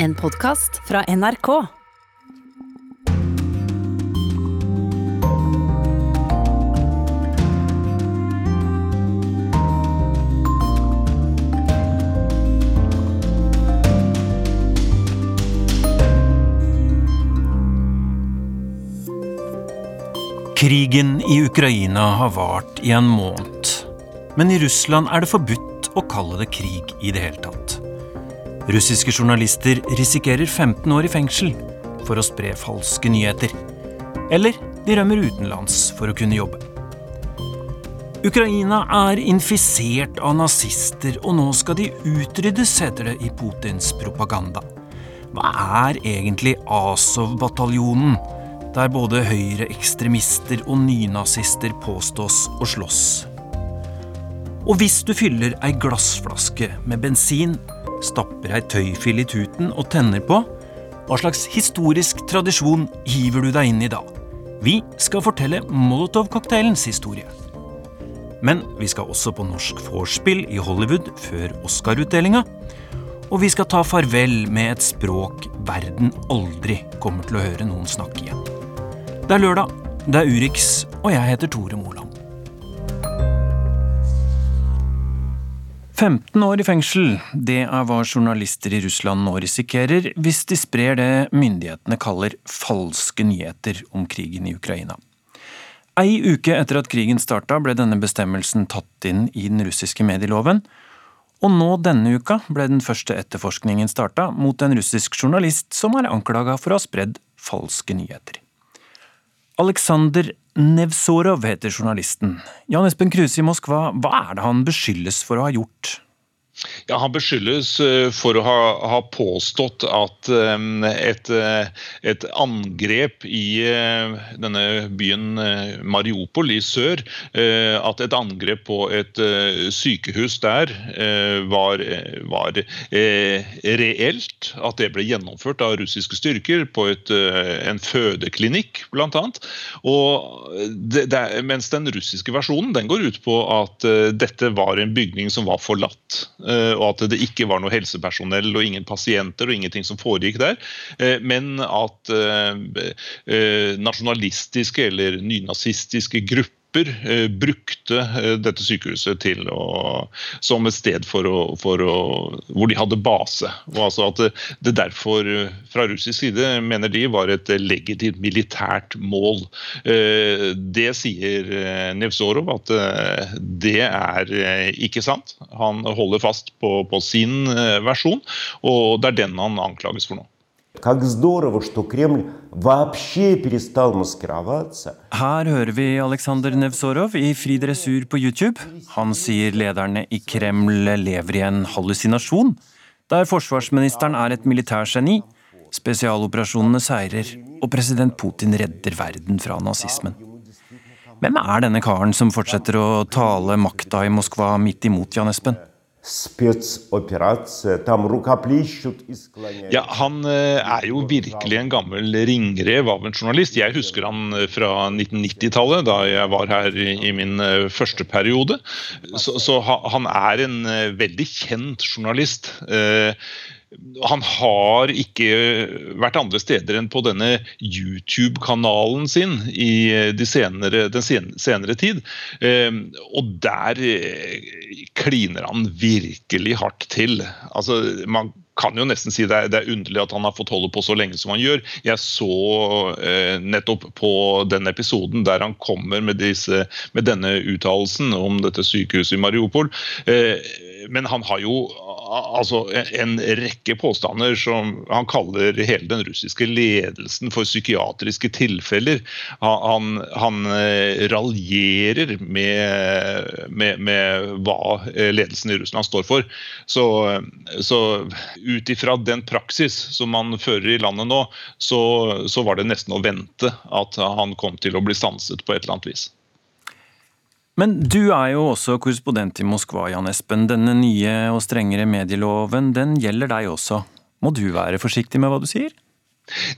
En podkast fra NRK. Krigen i Ukraina har vart i en måned. Men i Russland er det forbudt å kalle det krig i det hele tatt. Russiske journalister risikerer 15 år i fengsel for å spre falske nyheter. Eller de rømmer utenlands for å kunne jobbe. Ukraina er infisert av nazister, og nå skal de utryddes, heter det i Putins propaganda. Hva er egentlig Azov-bataljonen, der både høyreekstremister og nynazister påstås å slåss? Og hvis du fyller ei glassflaske med bensin, stapper ei tøyfille i tuten og tenner på, hva slags historisk tradisjon hiver du deg inn i da? Vi skal fortelle Molotov-cocktailens historie. Men vi skal også på norsk vorspiel i Hollywood før Oscar-utdelinga. Og vi skal ta farvel med et språk verden aldri kommer til å høre noen snakke igjen. Det er lørdag, det er Urix, og jeg heter Tore Moland. 15 år i fengsel, det er hva journalister i Russland nå risikerer hvis de sprer det myndighetene kaller falske nyheter om krigen i Ukraina. Ei uke etter at krigen starta, ble denne bestemmelsen tatt inn i den russiske medieloven, og nå denne uka ble den første etterforskningen starta mot en russisk journalist som er anklaga for å ha spredd falske nyheter. Aleksander Nevzorov heter journalisten. Jan Espen Kruse i Moskva, hva er det han beskyldes for å ha gjort? Ja, Han beskyldes eh, for å ha, ha påstått at et, eh, et, angrep i eh, denne byen Mariupol i sør At et angrep på et sykehus der var, var reelt. At det ble gjennomført av russiske styrker på et, en fødeklinikk, bl.a. Mens den russiske versjonen den går ut på at dette var en bygning som var forlatt. Eh, og at det ikke var noe helsepersonell og ingen pasienter og ingenting som foregikk der. Eh, men at eh, nasjonalistiske eller nynazistiske grupper brukte dette sykehuset å, som et sted for å, for å, hvor de hadde base. Og altså at det, det, derfor fra russisk side mener de var et legitimt militært mål. Det sier Nevzorov at det er ikke sant. Han holder fast på, på sin eh, versjon, og det er den han anklages for nå. Her hører vi Aleksandr Nevzorov i fri dressur på YouTube. Han sier lederne i Kreml lever i en hallusinasjon, der forsvarsministeren er et militærgeni, spesialoperasjonene seirer, og president Putin redder verden fra nazismen. Hvem er denne karen som fortsetter å tale makta i Moskva midt imot Jan Espen? Ja, Han eh, er jo virkelig en gammel ringrev av en journalist. Jeg husker han eh, fra 1990-tallet, da jeg var her i min eh, første periode. Så, så han er en veldig kjent journalist han har ikke vært andre steder enn på denne YouTube-kanalen sin i de senere, den senere tid. Ehm, og der eh, kliner han virkelig hardt til. Altså, man kan jo nesten si det er, det er, underlig at han har fått holde på så lenge som han gjør. Jeg så eh, nettopp på den episoden der han kommer med, disse, med denne uttalelsen om dette sykehuset i Mariupol. Eh, men han har jo altså, en rekke påstander som han kaller hele den russiske ledelsen for psykiatriske tilfeller. Han, han eh, raljerer med, med, med, hva ledelsen i Russland står for. Så, så ut ifra den praksis som man fører i landet nå, så, så var det nesten å vente at han kom til å bli stanset på et eller annet vis. Men du er jo også korrespondent i Moskva, Jan Espen. Denne nye og strengere medieloven, den gjelder deg også. Må du være forsiktig med hva du sier?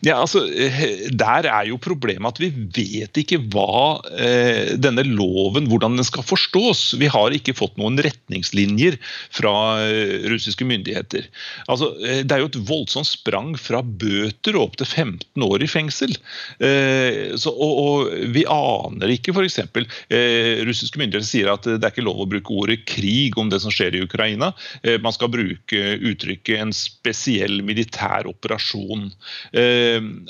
Ja, altså, eh, Der er jo problemet at vi vet ikke hva eh, denne loven hvordan den skal forstås. Vi har ikke fått noen retningslinjer fra eh, russiske myndigheter. Altså, eh, Det er jo et voldsomt sprang fra bøter og opp til 15 år i fengsel. Eh, så, og, og, Vi aner ikke f.eks. Eh, russiske myndigheter sier at det er ikke lov å bruke ordet krig om det som skjer i Ukraina. Eh, man skal bruke uttrykket en spesiell militær operasjon. Eh,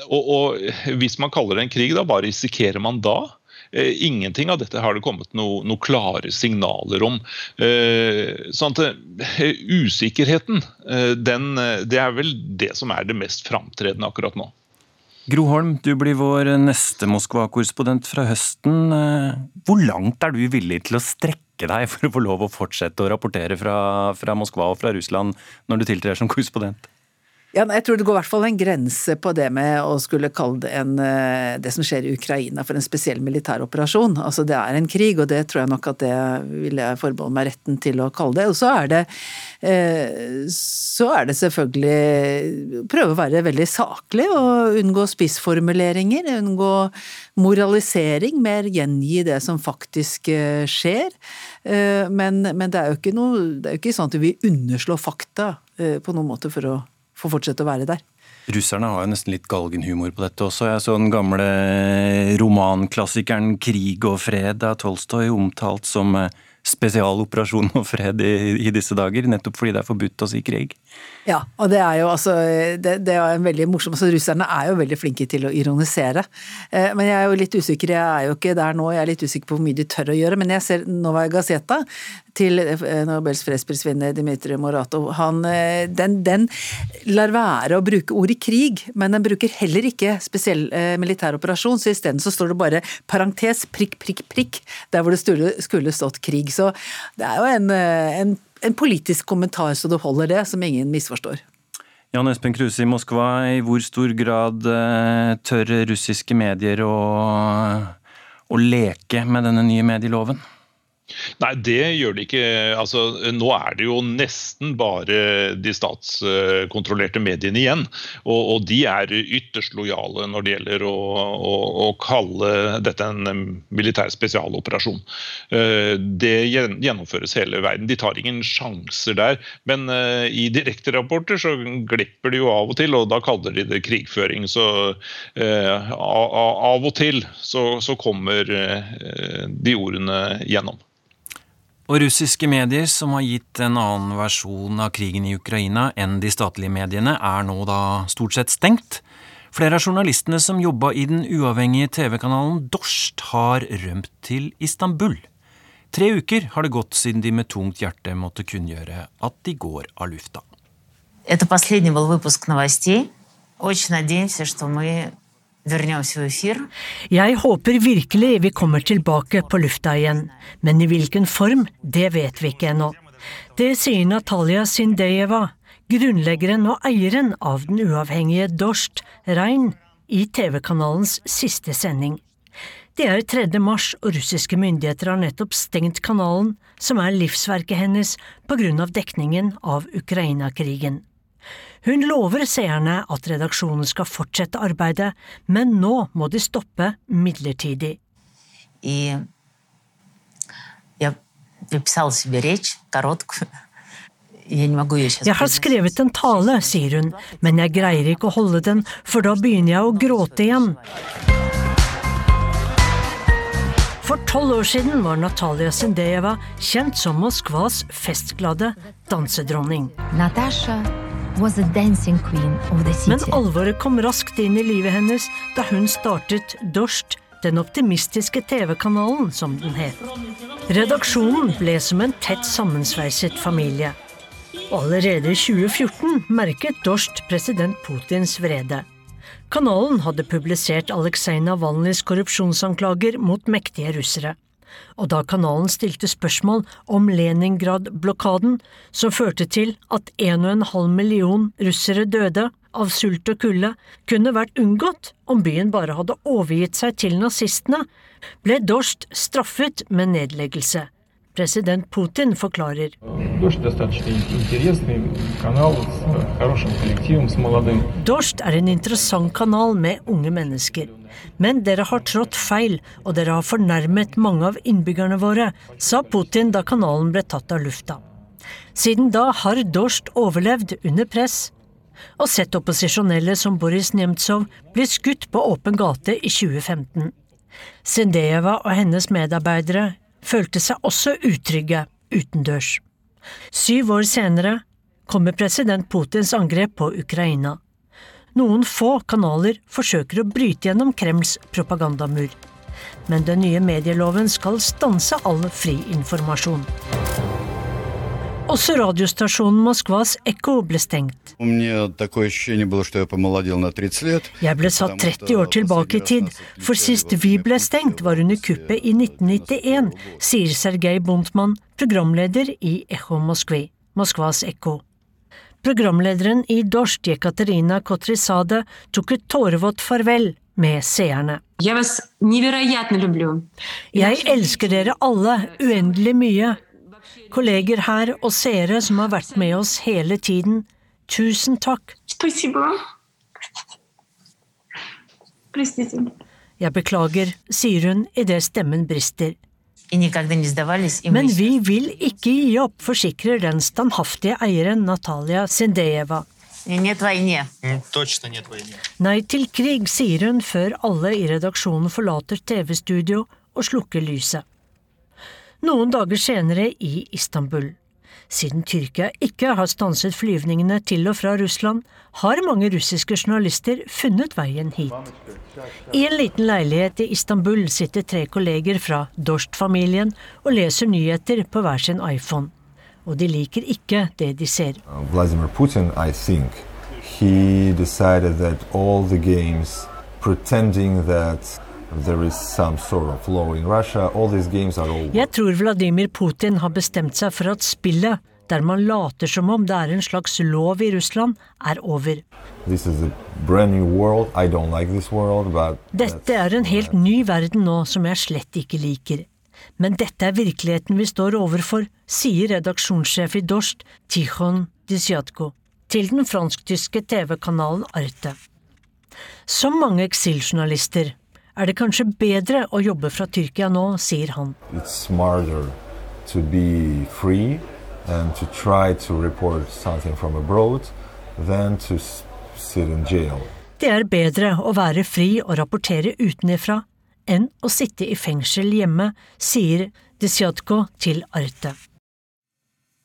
og, og, Hvis man kaller det en krig, da, hva risikerer man da? Eh, ingenting av dette har det kommet noen noe klare signaler om. Eh, sånn at Usikkerheten, den, det er vel det som er det mest framtredende akkurat nå. Gro Holm, du blir vår neste Moskva-korrespondent fra høsten. Hvor langt er du villig til å strekke deg for å få lov å fortsette å rapportere fra, fra Moskva og fra Russland når du tiltrer som korrespondent? Ja, jeg tror det går i hvert fall en grense på det med å skulle kalle det en, eh, det som skjer i Ukraina for en spesiell militær operasjon. Altså det er en krig, og det tror jeg nok at det vil jeg forbeholde meg retten til å kalle det. Og så er det, eh, så er det selvfølgelig prøve å være veldig saklig og unngå spissformuleringer. Unngå moralisering, mer gjengi det som faktisk eh, skjer. Men, men det er jo ikke, noe, det er jo ikke sånn at vi underslår fakta på noen måte for å får fortsette å være der. Russerne har jo nesten litt galgenhumor på dette også. Jeg så den gamle romanklassikeren 'Krig og fred' av Tolstoy omtalt som eh, spesialoperasjon og fred i, i, disse dager, nettopp fordi det er forbudt å si krig. Ja, og det er jo altså det, det er en veldig morsom altså Russerne er jo veldig flinke til å ironisere. Eh, men jeg er jo litt usikker, jeg er jo ikke der nå, jeg er litt usikker på hvor mye de tør å gjøre. Men jeg ser Novaja Gazeta til eh, Nobels fredsprisvinner Dmitrij Moratov. Han, eh, den, den, lar være å bruke ordet krig, men den bruker heller ikke spesiell eh, militær operasjon. Så isteden så står det bare parentes prikk, prikk, prikk, der hvor det skulle, skulle stått krig. Så det er jo en, en, en politisk kommentar så det holder det, som ingen misforstår. Jan Espen Kruse i Moskva, i hvor stor grad tør russiske medier å, å leke med denne nye medieloven? Nei, det gjør det ikke. Altså, nå er det jo nesten bare de statskontrollerte mediene igjen. Og, og de er ytterst lojale når det gjelder å, å, å kalle dette en militær spesialoperasjon. Eh, det gjennomføres hele verden. De tar ingen sjanser der. Men eh, i direkterapporter så glipper de jo av og til, og da kaller de det krigføring. Så eh, av og til så, så kommer de ordene gjennom. Og russiske medier som har gitt en annen versjon av krigen i Ukraina enn de statlige mediene, er nå da stort sett stengt. Flere av journalistene som jobba i den uavhengige TV-kanalen Dorst, har rømt til Istanbul. Tre uker har det gått siden de med tungt hjerte måtte kunngjøre at de går av lufta. Это последний был выпуск новостей. Очень надеемся, что мы jeg håper virkelig vi kommer tilbake på lufta igjen, men i hvilken form, det vet vi ikke ennå. Det sier Natalia Sindejeva, grunnleggeren og eieren av den uavhengige Dorst Rein, i TV-kanalens siste sending. Det er 3. mars, og russiske myndigheter har nettopp stengt kanalen, som er livsverket hennes på grunn av dekningen av Ukraina-krigen. Hun lover seerne at redaksjonen skal fortsette arbeidet, men nå må de stoppe midlertidig. Jeg har skrevet en tale, sier hun, men jeg greier ikke å holde den, for da begynner jeg å gråte igjen. For tolv år siden var Natalia Sendejeva kjent som Moskvas festglade dansedronning. Natasha men alvoret kom raskt inn i livet hennes da hun startet Dorst, den optimistiske TV-kanalen, som den het. Redaksjonen ble som en tett sammensveiset familie. Allerede i 2014 merket Dorst president Putins vrede. Kanalen hadde publisert Aleksej Navalnyjs korrupsjonsanklager mot mektige russere og da kanalen stilte spørsmål om Leningrad-blokaden, som førte til at en og en halv million russere døde av sult og kulde, kunne vært unngått om byen bare hadde overgitt seg til nazistene, ble Dorst straffet med nedleggelse. President Putin forklarer. Dorst er en interessant kanal med unge mennesker. Men dere har trådt feil, og dere har fornærmet mange av innbyggerne våre, sa Putin da kanalen ble tatt av lufta. Siden da har Dorst overlevd under press, og sett opposisjonelle som Boris Nemtsov bli skutt på åpen gate i 2015. Sendejeva og hennes medarbeidere følte seg også utrygge utendørs. Syv år senere kommer president Putins angrep på Ukraina. Noen få kanaler forsøker å bryte gjennom Kremls propagandamur. Men den nye medieloven skal stanse all fri informasjon. Også radiostasjonen Moskvas Ekko ble stengt. Jeg ble satt 30 år tilbake i tid, for sist vi ble stengt var under kuppet i 1991, sier Sergej Bontmann, programleder i Ekko Moskvi, Moskvas Ekko. Programlederen i Dorst, Jekaterina Kotrisade, tok et tårevått farvel med seerne. Jeg elsker dere alle uendelig mye. Kolleger her og seere som har vært med oss hele tiden, tusen takk. Jeg beklager, sier hun idet stemmen brister. Men vi vil ikke gi opp, forsikrer den standhaftige eieren Natalia Sendejeva. Nei til krig, sier hun før alle i redaksjonen forlater TV-studio og slukker lyset. Noen dager senere i Istanbul. Siden Tyrkia ikke har stanset flyvningene til og fra Russland, har mange russiske journalister funnet veien hit. I en liten leilighet i Istanbul sitter tre kolleger fra Dorst-familien og leser nyheter på hver sin iPhone. Og de liker ikke det de ser. Vladimir Putin, I think, he decided that all the games pretending that Jeg tror Vladimir Putin har bestemt seg for at spillet, der man later som om det er en slags lov i Russland, er over. Like world, dette er en helt ny verden nå som jeg slett ikke liker. Men dette er virkeligheten vi står overfor, sier redaksjonssjef i Dorst, Tichon Disyatko, til den fransk-tyske TV-kanalen Arte. Som mange eksiljournalister er det kanskje bedre å jobbe fra Tyrkia nå, sier han. Det er bedre å være fri og rapportere utenifra enn å sitte i fengsel hjemme, sier Desjatko til Arte.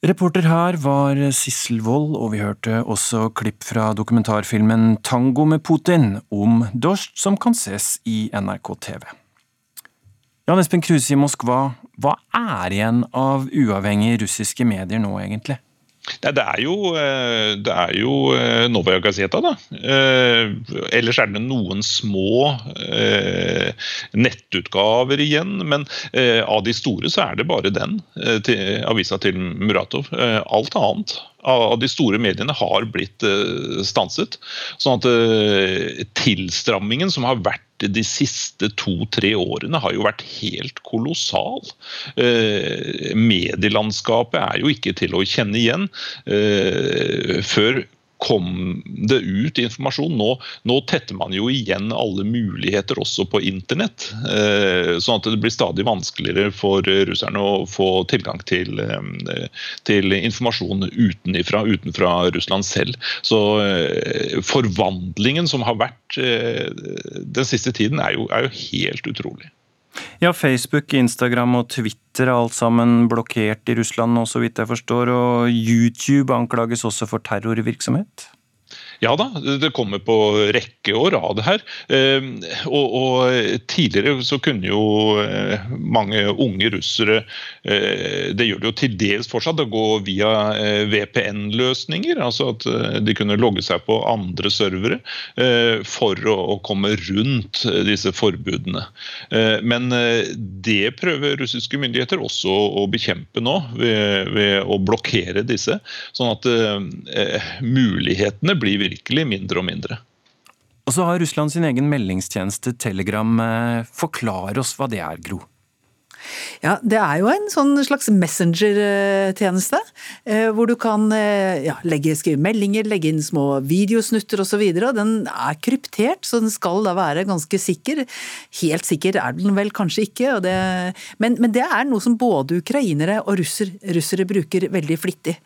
Reporter her var Sissel Wold, og vi hørte også klipp fra dokumentarfilmen Tango med Putin om Dorst, som kan ses i NRK TV. Jan Espen Kruse i Moskva, hva er igjen av uavhengige russiske medier nå, egentlig? Nei, det er jo, eh, det jo eh, Novaja Gazeta, da. Eh, ellers er det noen små nettutgaver igjen. Men av de store så er det bare den, til, avisa til Muratov. Alt annet av de store mediene har blitt stanset. Sånn at tilstrammingen som har vært de siste to-tre årene har jo vært helt kolossal. Eh, medielandskapet er jo ikke til å kjenne igjen. Eh, før kom det ut informasjon. Nå, nå, tetter man jo igjen alle muligheter også på internett. Eh, sånn at det blir stadig vanskeligere for russerne å få tilgang til, eh, til informasjon utenifra, utenfra Russland selv. Så eh, forvandlingen som har vært eh, den siste tiden, er jo, er jo helt utrolig. Ja, Facebook, Instagram og Twitter er alt sammen blokkert i Russland nå, så vidt jeg forstår. Og YouTube anklages også for terrorvirksomhet? Ja da, det kommer på rekke og rad her. Ehm, og, og, Tidligere så kunne jo eh, mange unge russere eh, Det gjør det jo til dels fortsatt, å gå via eh, VPN-løsninger. Altså at de kunne logge seg på andre servere for å komme rundt disse forbudene. Men det prøver russiske myndigheter også å bekjempe nå, ved, ved å blokkere disse. Sånn at mulighetene blir virkelig mindre og mindre. Og så har Russland sin egen meldingstjeneste Telegram. Eh, forklar oss hva det er, Gro. Ja, det er jo en sånn slags messenger-tjeneste, eh, hvor du kan eh, ja, legge, skrive meldinger, legge inn små videosnutter osv. Den er kryptert, så den skal da være ganske sikker. Helt sikker er den vel kanskje ikke, det, men, men, det er noe som både ukrainere og russer, russere bruker veldig flittig.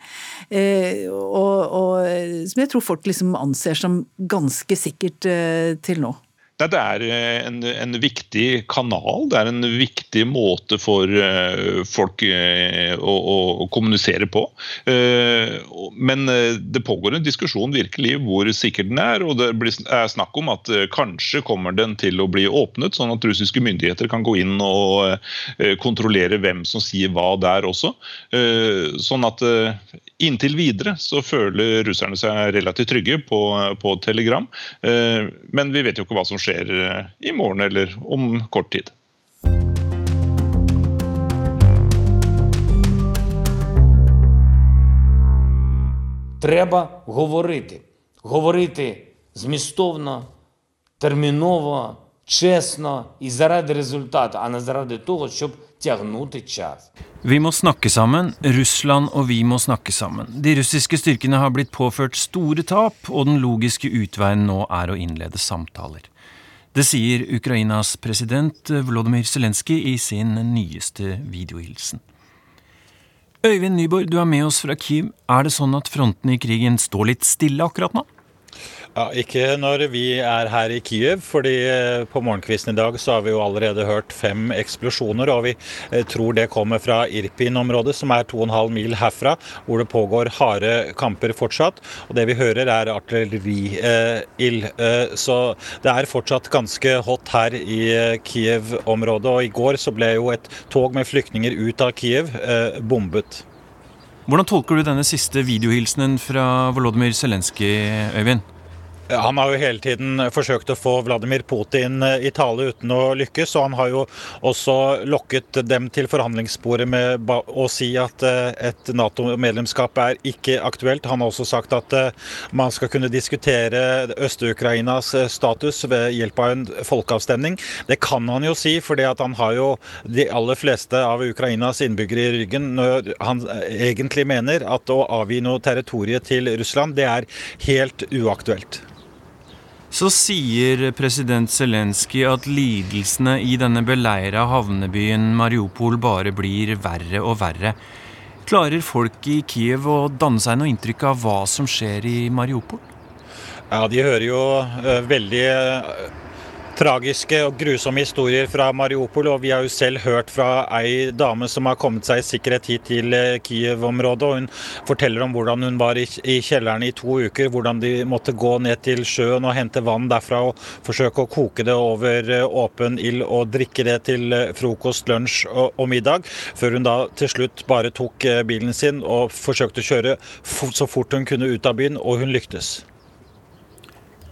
Eh, og, og, som jeg tror folk liksom anser som ganske sikkert til nå. Det er eh, en, en, viktig kanal. Det er en viktig måte for uh, folk å, å, å, kommunisere på. Men det pågår en diskusjon virkelig hvor sikker den er. Og det er snakk om at kanskje kommer den til å bli åpnet, sånn at russiske myndigheter kan gå inn og kontrollere hvem som sier hva der også. Sånn at inntil videre så føler russerne seg relativt trygge på, på Telegram. Men vi vet jo ikke hva som skjer skjer eh, i morgen eller om kort tid. Треба говорити. Говорити змістовно, терміново, чесно і заради результату, а не заради того, щоб тягнути час. Vi må snakke sammen, Russland og vi må snakke sammen. De russiske styrkene har blitt påført store tap, og den logiske utveien nå er å innlede samtaler. Det sier Ukrainas president Volodymyr Zelenskyj i sin nyeste videohilsen. Øyvind Nyborg, du er med oss fra Kyiv. Er det sånn at frontene i krigen står litt stille akkurat nå? Ja, Ikke når vi er her i Kyiv, fordi eh, på morgenkvisten i dag så har vi jo allerede hørt fem eksplosjoner. Og vi eh, tror det kommer fra Irpin-området, som er 2,5 mil herfra, hvor det pågår harde kamper fortsatt. Og det vi hører er artilleriild. Eh, så det er fortsatt ganske hot her i Kyiv-området. Og i går så ble jo et tog med flyktninger ut av Kyiv bombet. Hvordan tolker du denne siste videohilsenen fra Volodymyr Zelenskyj, Øyvind? Han har jo hele tiden forsøkt å få Vladimir Putin eh, i tale uten å lykkes. Og han har jo også lokket dem til forhandlingsbordet med å si at eh, et Nato-medlemskap er ikke aktuelt. Han har også sagt at eh, man skal kunne diskutere Øst-Ukrainas status ved hjelp av en folkeavstemning. Det kan han jo si, fordi han har jo de aller fleste av Ukrainas innbyggere i ryggen når han egentlig mener at å avgi noe territorium til Russland, det er helt uaktuelt. Så sier president Zelenskyj at lidelsene i denne beleira havnebyen Mariupol bare blir verre og verre. Klarer folk i Kiev å danne seg noe inntrykk av hva som skjer i Mariupol? Ja, de hører jo uh, veldig tragiske og grusomme historier fra Mariupol. Og vi har jo selv hørt fra ei dame som har kommet seg i sikkerhet hit til eh, Kiev-området. og Hun forteller om hvordan hun var i, kjelleren i to uker. Hvordan de måtte gå ned til sjøen og hente vann derfra og forsøke å koke det over eh, åpen ild og drikke det til eh, frokost, lunsj og, middag. Før hun da til slutt bare tok bilen sin og forsøkte å kjøre så fort hun kunne ut av byen, og hun lyktes.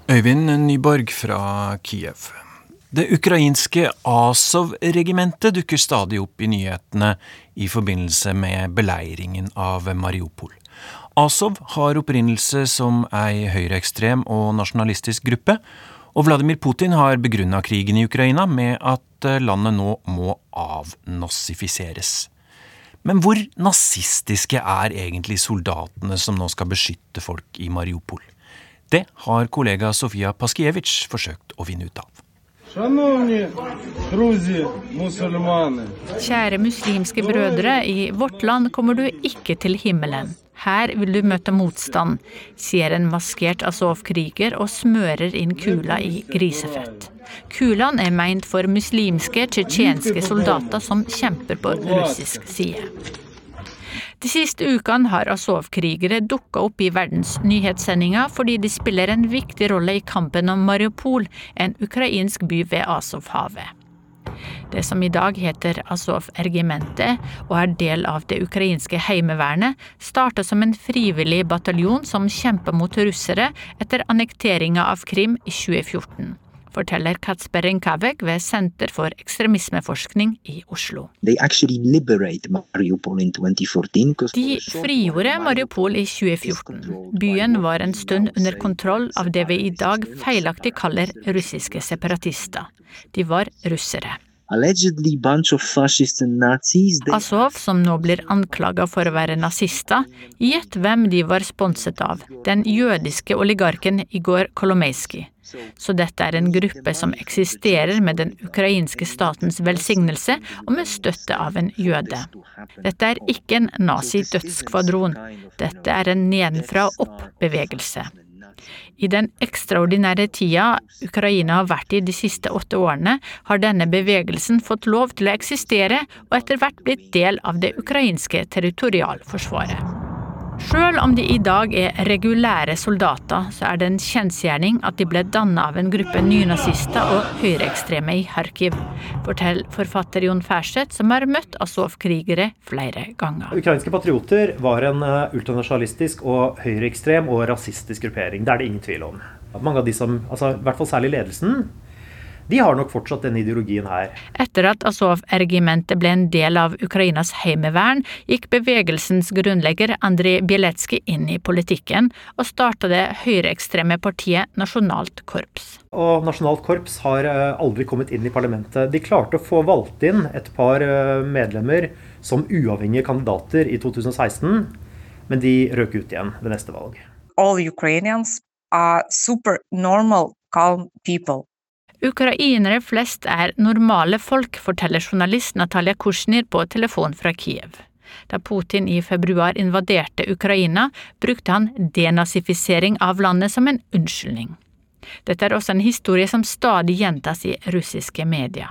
Øyvind Nyborg fra Kiev. Det ukrainske Azov-regimentet dukker stadig opp i nyhetene i forbindelse med beleiringen av Mariupol. Azov har opprinnelse som ei høyreekstrem og nasjonalistisk gruppe, og Vladimir Putin har begrunna krigen i Ukraina med at landet nå må avnossifiseres. Men hvor nazistiske er egentlig soldatene som nå skal beskytte folk i Mariupol? Det har kollega Sofia Paskiewicz forsøkt å finne ut av. Kjære muslimske brødre, i vårt land kommer du ikke til himmelen. Her vil du møte motstand, sier en maskert Azov-kriger og smører inn kula i grisefett. Kulaen er meint for muslimske tsjetsjenske soldater som kjemper på russisk side. De siste ukene har Azov-krigere dukka opp i verdens nyhetssendinger fordi de spiller en viktig rolle i kampen om Mariupol, en ukrainsk by ved Azov-havet. Det som i dag heter Azov-regimentet og er del av det ukrainske heimevernet, starta som en frivillig bataljon som kjempa mot russere etter annekteringa av Krim i 2014 forteller Katsper Rinkavek ved Senter for ekstremismeforskning i Oslo. De frigjorde Mariupol i 2014. Byen var en stund under kontroll av det vi i dag feilaktig kaller russiske separatister. De var russere. Azov, som nå blir anklaga for å være nazister, gjett hvem de var sponset av, den jødiske oligarken Igor Kolomejskij. Så dette er en gruppe som eksisterer med den ukrainske statens velsignelse og med støtte av en jøde. Dette er ikke en nazi-dødsskvadron, dette er en nedenfra og opp-bevegelse. I den ekstraordinære tida Ukraina har vært i de siste åtte årene, har denne bevegelsen fått lov til å eksistere og etter hvert blitt del av det ukrainske territorialforsvaret. Sjøl om de i dag er regulære soldater, så er det en kjensgjerning at de ble dannet av en gruppe nynazister og høyreekstreme i Kharkiv, forteller forfatter Jon Færseth, som har møtt Azov-krigere flere ganger. Ukrainske patrioter var en eh, ultranasjonalistisk og høyreekstrem og rasistisk gruppering. Det er det ingen tvil om. Mange av de som, altså i hvert fall særlig ledelsen, de har nok fortsatt denne ideologien her. Etter at Azov-regimentet ble en del av Ukrainas heimevern, gikk bevegelsens grunnlegger Andrij Bieletskij inn i politikken, og starta det høyreekstreme partiet Nasjonalt korps. Og Nasjonalt korps har eh, aldri kommet inn i parlamentet. De klarte å få valgt inn et par eh, medlemmer som uavhengige kandidater i 2016, men de røk ut igjen ved neste valg. All Ukrainians are super normal, calm people. Ukrainere flest er normale folk, forteller journalist Natalia Kushner på telefon fra Kiev. Da Putin i februar invaderte Ukraina, brukte han denazifisering av landet som en unnskyldning. Dette er også en historie som stadig gjentas i russiske medier.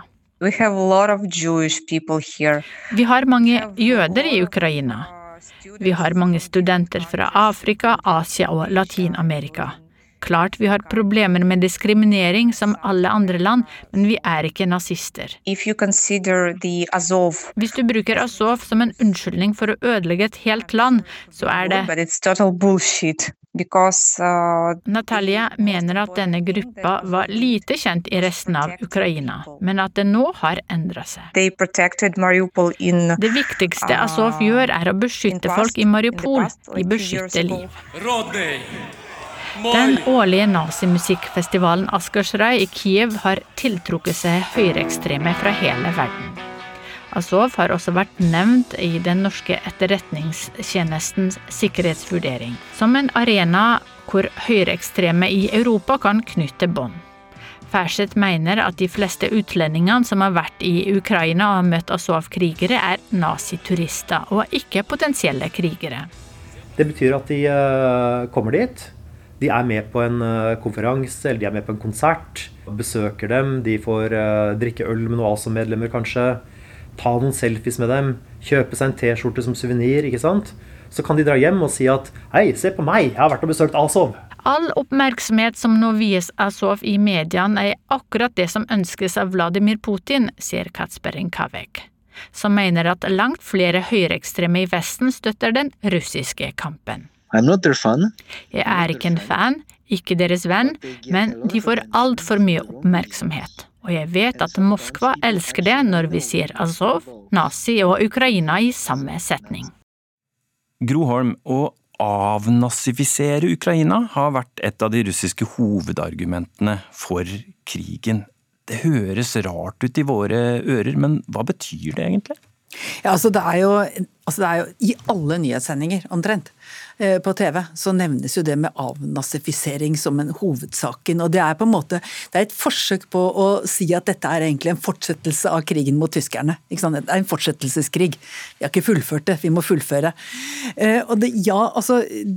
Vi har mange jøder i Ukraina. Vi har mange studenter fra Afrika, Asia og Latin-Amerika. Klart vi har problemer med diskriminering som alle andre land, men vi er ikke nazister. Hvis du bruker Azov som en unnskyldning for å ødelegge et helt land, så er det Because, uh, Natalia mener at denne gruppa var lite kjent i resten av Ukraina, men at det nå har endra seg. In, det viktigste Azov gjør, er å beskytte folk i Mariupol. De beskytter liv. Den årlige nazimusikkfestivalen Askersraj i Kiev har tiltrukket seg høyreekstreme fra hele verden. Azov har også vært nevnt i den norske etterretningstjenestens sikkerhetsvurdering, som en arena hvor høyreekstreme i Europa kan knytte bånd. Færseth mener at de fleste utlendingene som har vært i Ukraina og møtt Azov-krigere, er naziturister og ikke potensielle krigere. Det betyr at de eh, kommer dit, de er med på en eh, konferanse eller de er med på en konsert. Besøker dem, de får uh, drikke øl med noen ASO-medlemmer kanskje. Ta noen selfies med dem. Kjøpe seg en T-skjorte som suvenir. Så kan de dra hjem og si at hei, se på meg, jeg har vært og besøkt Azov. All oppmerksomhet som nå vies Azov i mediene er akkurat det som ønskes av Vladimir Putin, sier Katsperin Kavek som mener at langt flere høyreekstreme i Vesten støtter den russiske kampen. Jeg er ikke en fan, ikke deres venn, men de får altfor mye oppmerksomhet. Og jeg vet at Moskva elsker det når vi sier Azov, nazi og Ukraina i samme setning. Gro Holm, å avnazifisere Ukraina har vært et av de russiske hovedargumentene for krigen. Det høres rart ut i våre ører, men hva betyr det egentlig? Ja, altså det, er jo, altså det er jo I alle nyhetssendinger, omtrent, på TV, så nevnes jo det med avnazifisering som en hovedsaken. og Det er på en måte, det er et forsøk på å si at dette er egentlig en fortsettelse av krigen mot tyskerne. Det er en fortsettelseskrig. Vi har ikke fullført det, vi må fullføre. Eh, og det, ja, altså Eh,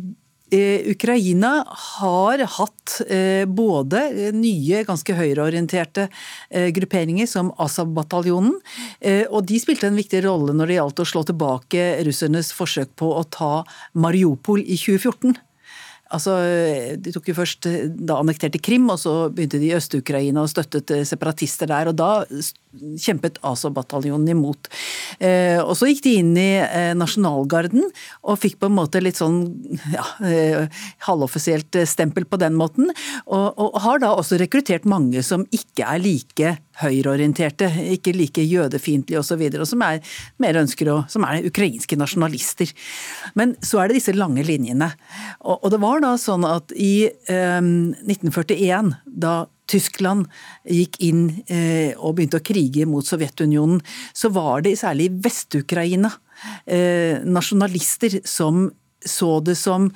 Ukraina har hatt eh, både nye, ganske høyreorienterte eh, grupperinger som Azov-bataljonen, og de spilte en viktig rolle når det gjaldt å slå tilbake russernes forsøk på å ta Mariupol i 2014. Altså, De tok jo først da annekterte Krim, og så begynte de i Øst-Ukraina og støttet separatister der. og Da kjempet Azov-bataljonen imot. Eh, og så gikk de inn i eh, nasjonalgarden og fikk på en måte litt sånn ja, eh, halvoffisielt stempel på den måten. Og, og, har da også rekruttert mange som ikke er like høyreorienterte, ikke like jødefiendtlige osv., og, så og som er mer ønsker å, som er ukrainske nasjonalister. Men så er det disse lange linjene. Og, og det var da sånn at i 1941, da Tyskland gikk inn eh, og begynte å krige mot Sovjetunionen, så var det særlig i Vest-Ukraina eh, nasjonalister som så det som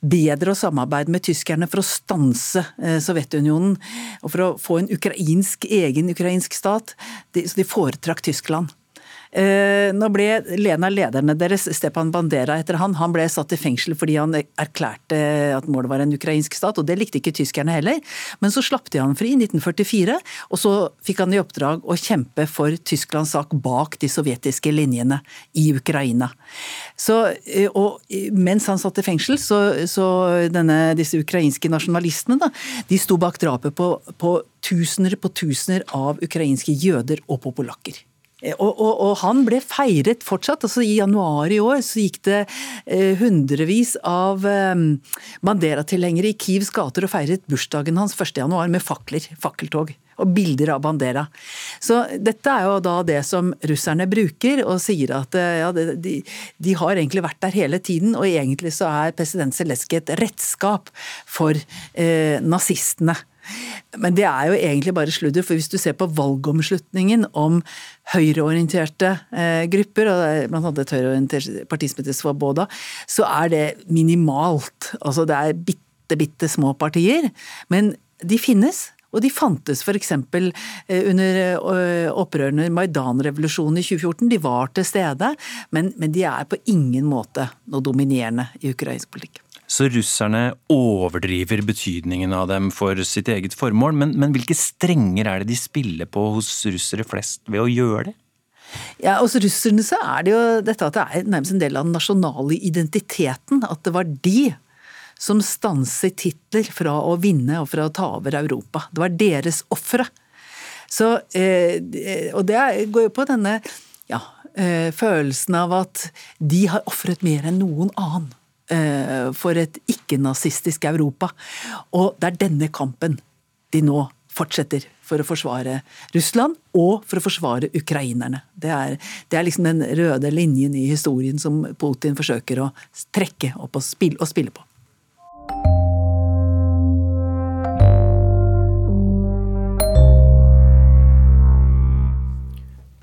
bedre å samarbeide med tyskerne for å stanse eh, Sovjetunionen og for å få en ukrainsk, egen ukrainsk stat. De, så de foretrakk Tyskland. Eh, nå ble Lena lederne deres, Stepan Bandera, etter han, han ble satt i fengsel fordi han erklærte at målet var en ukrainsk stat, og det likte ikke tyskerne heller. Men så slapp de han fri i 1944, og så fikk han i oppdrag å kjempe for Tysklands sak bak de sovjetiske linjene i Ukraina. Så, eh, og mens han satt i fengsel, så, så denne, disse ukrainske nasjonalistene da, de sto bak drapet på, på tusener på tusener av ukrainske jøder og på polakker. Eh, og, og, og, han ble feiret fortsatt. altså I januar i år så gikk det eh, hundrevis av eh, Bandera-tilhengere i Kievs gater og feiret bursdagen hans 1. januar med fakler, fakkeltog. Og bilder av Bandera. Så dette er jo da det som russerne bruker, og sier at eh, ja, de, de, har egentlig vært der hele tiden. Og egentlig så er president Zelenskyj et redskap for eh, nazistene. Men det er jo egentlig bare sludder, for hvis du ser på valgomslutningen om høyreorienterte eh, grupper, og blant annet et høyreorientert parti som heter Svoboda, så er det minimalt. Altså det er bitte, bitte små partier, men de finnes. Og de fantes f.eks. Eh, under eh, opprørene Maidan-revolusjonen i 2014. De var til stede, men, men de er på ingen måte noe dominerende i ukrainsk politikk. Så russerne overdriver betydningen av dem for sitt eget formål. Men, men hvilke strenger er det de spiller på hos russere flest ved å gjøre det? Ja, Hos russerne så er det jo dette at det er nærmest en del av den nasjonale identiteten. At det var de som stanset titler fra å vinne og fra å ta over Europa. Det var deres ofre. Så, og det går jo på denne ja, eh, følelsen av at de har ofret mer enn noen annen. Eh, for et ikke-nazistisk Europa. Og det er denne kampen de nå fortsetter for å forsvare Russland og for å forsvare ukrainerne. Det er, det er liksom den røde linjen i historien som Putin forsøker å trekke opp og spille, og spille på.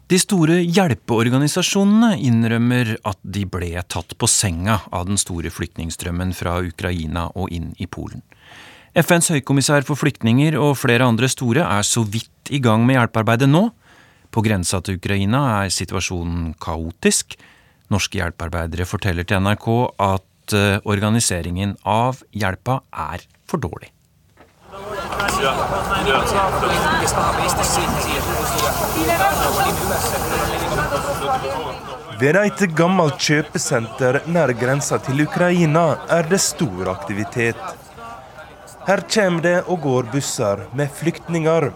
De store hjelpeorganisasjonene innrømmer at de ble tatt på senga av den store flyktningstrømmen fra Ukraina og inn i Polen. FNs høykommissær for flyktninger og flere andre store er så vidt i gang med hjelpearbeidet nå. På grensa til Ukraina er situasjonen kaotisk. Norske hjelpearbeidere forteller til NRK at eh, organiseringen av hjelpa er for dårlig. Ved et gammelt kjøpesenter nær grensa til Ukraina er det stor aktivitet. Her kommer det og går busser med flyktninger.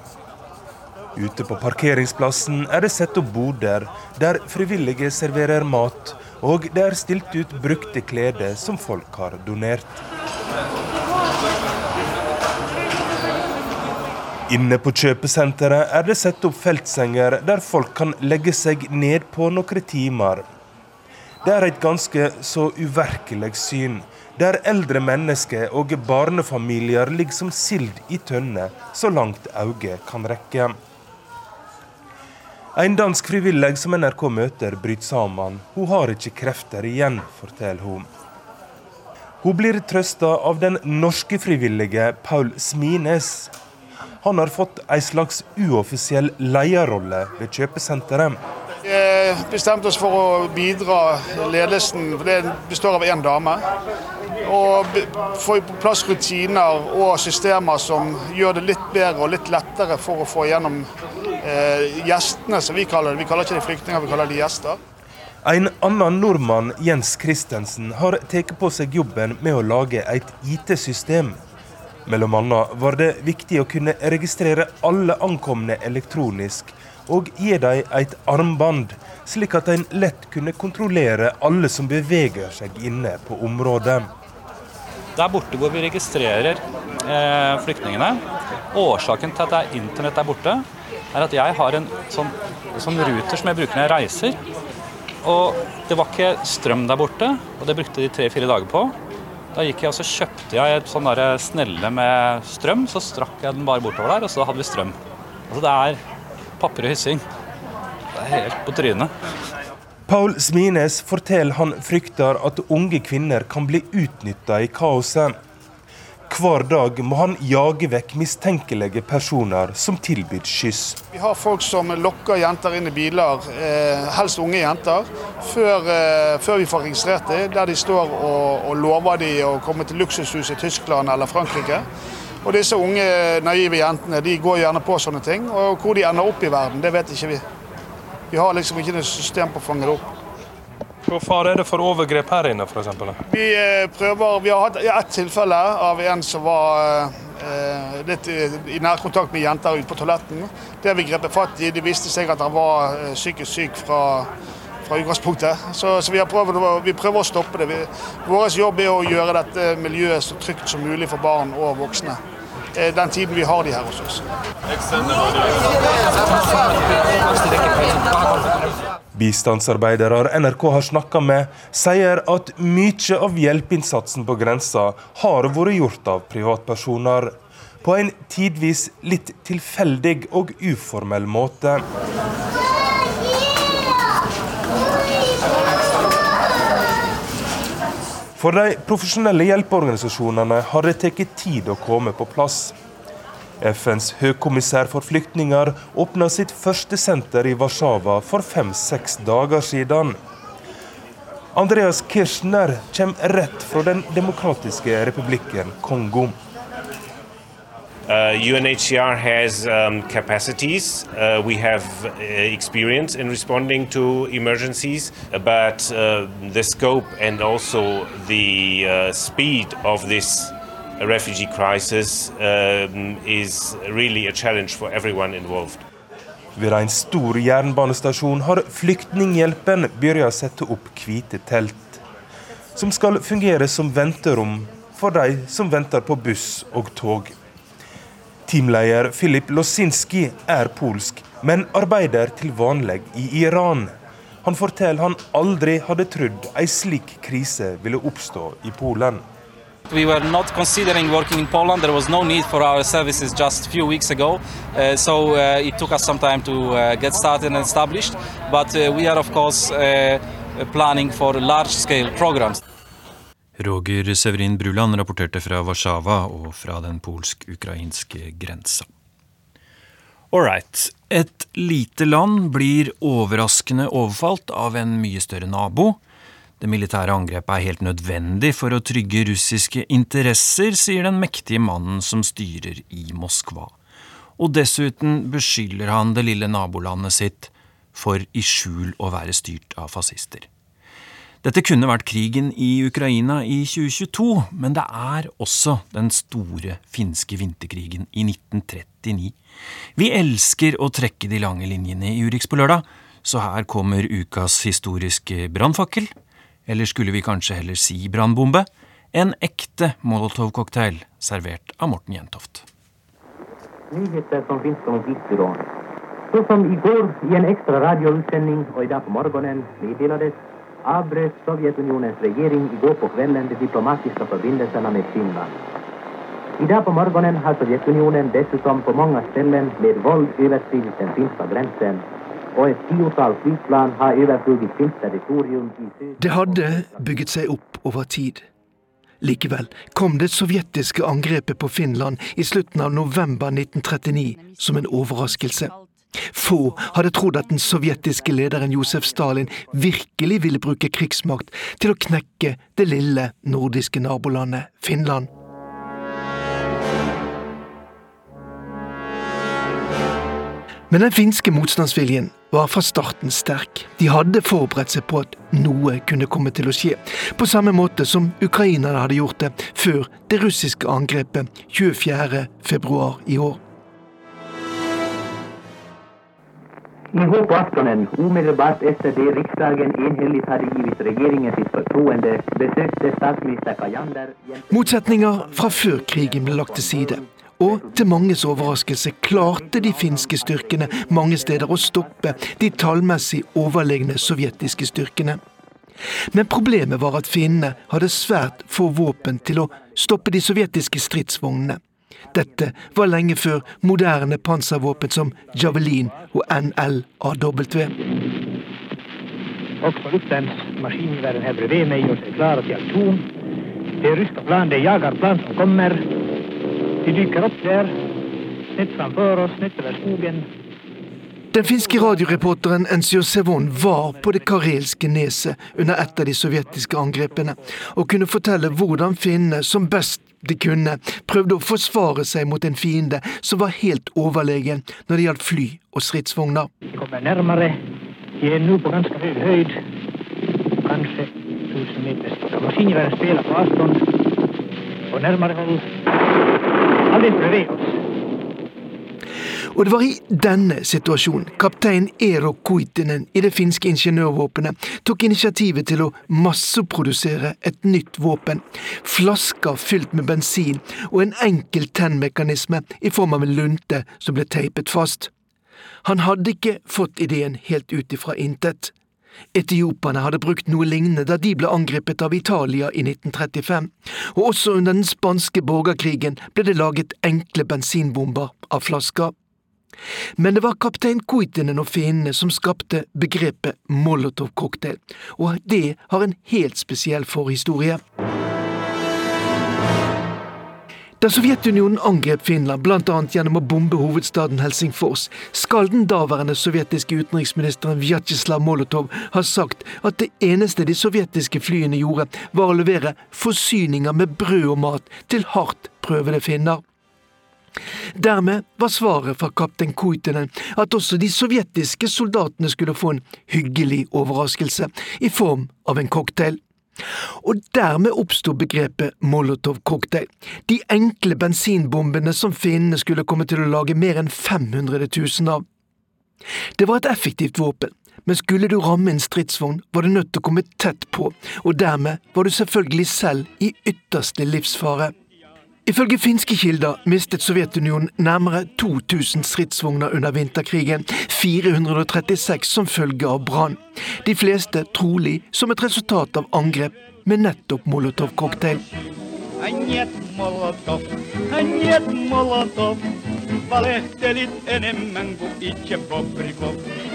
Ute på parkeringsplassen er det satt opp boder der frivillige serverer mat, og det er stilt ut brukte klær som folk har donert. Inne på kjøpesenteret er det satt opp feltsenger der folk kan legge seg ned på noen timer. Det er et ganske så uvirkelig syn, der eldre mennesker og barnefamilier ligger som sild i tønne, så langt øyet kan rekke. En dansk frivillig som NRK møter, bryter sammen. Hun har ikke krefter igjen, forteller hun. Hun blir trøsta av den norske frivillige Paul Smines. Han har fått en slags uoffisiell leierrolle ved kjøpesenteret. Vi bestemte oss for å bidra ledelsen, for det består av én dame. Og få på plass rutiner og systemer som gjør det litt bedre og litt lettere for å få gjennom eh, gjestene, som vi kaller det. Vi kaller ikke de flyktninger, vi kaller de gjester. En annen nordmann, Jens Christensen, har tatt på seg jobben med å lage et IT-system Mellom annet var det viktig å kunne registrere alle ankomne elektronisk, og gi dem et armbånd, slik at en lett kunne kontrollere alle som beveger seg inne på området. Der borte hvor vi registrerer eh, flyktningene, årsaken til at internett er borte, er at jeg har en sånn, sånn ruter som jeg bruker når jeg reiser. Og det var ikke strøm der borte, og det brukte de tre-fire dager på. Da gikk jeg og så kjøpte jeg et sånn snelle med strøm. Så strakk jeg den bare bortover der, og så hadde vi strøm. Altså Det er papper og hyssing. Det er helt på trynet. Paul Smines forteller han frykter at unge kvinner kan bli utnytta i kaoset. Hver dag må han jage vekk mistenkelige personer som tilbyr skyss. Vi har folk som lokker jenter inn i biler, eh, helst unge jenter, før, eh, før vi får registrert dem. Der de står og, og lover de å komme til luksushus i Tyskland eller Frankrike. Og disse unge, naive jentene de går gjerne på sånne ting. Og hvor de ender opp i verden, det vet ikke vi. Vi har liksom ikke noe system på å fange det opp. Hvor far er det for overgrep her inne, f.eks.? Vi eh, prøver, vi har hatt ett tilfelle av en som var eh, litt i, i nærkontakt med jenter ute på toaletten. Det har vi grepet fatt i. Det viste seg at han var eh, psykisk syk fra, fra utgangspunktet. Så, så vi, prøvd, vi, prøver å stoppe det. Vi, vår jobb er å gjøre dette miljøet så trygt som mulig for barn og voksne. Eh, den tiden vi har de her hos oss. Bistandsarbeidere NRK har snakka med, sier at mye av hjelpeinnsatsen på grensa har vært gjort av privatpersoner. På en tidvis litt tilfeldig og uformell måte. For de profesjonelle hjelpeorganisasjonene har det tatt tid å komme på plass. FNs høykommissær for flyktninger åpna sitt første senter i Warszawa for fem-seks dager siden. Andreas Kirchner kommer rett fra Den demokratiske republikken Kongo. Uh, UNHCR has um, capacities. Uh, we have uh, experience in responding to emergencies, but uh, the scope and also the uh, speed of this refugee crisis um, is really a challenge for everyone involved. Ved en stor jernbanestasjon har Flyktninghjelpen begynt å sette opp hvite telt, som skal fungere som venterom for de som venter på buss og tog. Teamleder Filip Losinski er polsk, men arbeider til vanlig i Iran. Han forteller han aldri hadde trodd ei slik krise ville oppstå i Polen. We were not considering working in Poland. There was no need for our services just a few weeks ago. Uh, so uh, it took us some time to uh, get started and established. But uh, we are, of course, uh, planning for large scale programs. Roger Severin Bruland rapporterte fra Warszawa og fra den polsk-ukrainske grensa. Ålreit. Et lite land blir overraskende overfalt av en mye større nabo. Det militære angrepet er helt nødvendig for å trygge russiske interesser, sier den mektige mannen som styrer i Moskva. Og dessuten beskylder han det lille nabolandet sitt for i skjul å være styrt av fascister. Dette kunne vært krigen i Ukraina i 2022, men det er også den store finske vinterkrigen i 1939. Vi elsker å trekke de lange linjene i Urix på lørdag, så her kommer ukas historiske brannfakkel. Eller skulle vi kanskje heller si brannbombe? En ekte molotovcocktail servert av Morten Jentoft. Nyheter som finnes om notisbyrån. Så som i går i en ekstra radioutsending i dag på morgenen meddelades avbrøt Sovjetunionens i går på kvelden de diplomatiske forbindelsene med Finland. I dag på morgenen har Sovjetunionen dessutom på mange steder med vold överskridit den finske gränsen och et tiotall flyplan har overfløyet finskt territorium i söder. Det hadde bygget seg opp over tid. Likevel kom det sovjetiske angrepet på Finland i slutten av november 1939 som en overraskelse. Få hadde trodd at den sovjetiske lederen Josef Stalin virkelig ville bruke krigsmakt til å knekke det lille nordiske nabolandet Finland. Men den finske motstandsviljen var fra starten sterk. De hadde forberedt seg på at noe kunne komme til å skje, på samme måte som ukrainerne hadde gjort det før det russiske angrepet 24. februar i år. I på aftonen, omedelbart efter det riksdagen enhälligt hadde gitt regjeringen sitt fortroende, besøkte statsminister Kajander Motsetninger fra før krigen ble lagt til side. Og til manges overraskelse klarte de finske styrkene mange steder å stoppe de tallmessig overlegne sovjetiske styrkene. Men problemet var at finnene hadde svært få våpen til å stoppe de sovjetiske stridsvognene. Dette var lenge før moderne panservåpen som Javelin og NLAW. Också luftvärnsmaskingevären her bredvid meg sig klara till aktion. Det er ryska plan, det är jagarplan som kommer. De dyker opp der, snitt framfor oss, snitt over skogen. Den finske radioreporteren Enzio Sevon var på det karelske neset under et av de sovjetiske angrepene, og kunne fortelle hvordan finnene som best de kunne, prøvde å forsvare seg mot en fiende som var helt overlegen når det gjaldt fly og stridsvogner. De kommer nærmere. De er nå på ganske høy höjd. Kanskje tusen meter. Maskingeværet spiller på avstand. På nærmere håll. Og det var i denne situasjonen kaptein Eero Kuitinen i det finske ingeniørvåpenet tok initiativet til å masseprodusere et nytt våpen. Flasker fylt med bensin og en enkel tennmekanisme i form av en lunte som ble teipet fast. Han hadde ikke fått ideen helt ut ifra intet. Etioperne hadde brukt noe lignende da de ble angrepet av Italia i 1935, og også under den spanske borgerkrigen ble det laget enkle bensinbomber av flasker. Men det var kaptein Kuitinen og finnene som skapte begrepet molotov-cocktail, og det har en helt spesiell forhistorie. Da Sovjetunionen angrep Finland bl.a. gjennom å bombe hovedstaden Helsingfors, skal den daværende sovjetiske utenriksministeren Vjatsjeslav Molotov ha sagt at det eneste de sovjetiske flyene gjorde, var å levere forsyninger med brød og mat til hardt prøvede finner. Dermed var svaret fra kaptein Kuitinen at også de sovjetiske soldatene skulle få en hyggelig overraskelse i form av en cocktail. Og dermed oppsto begrepet molotov-cocktail, de enkle bensinbombene som finnene skulle komme til å lage mer enn 500 000 av. Det var et effektivt våpen, men skulle du ramme en stridsvogn, var du nødt til å komme tett på, og dermed var du selvfølgelig selv i ytterste livsfare. Ifølge finske kilder mistet Sovjetunionen nærmere 2000 stridsvogner under vinterkrigen, 436 som følge av brann. De fleste trolig som et resultat av angrep med nettopp molotov-cocktail. А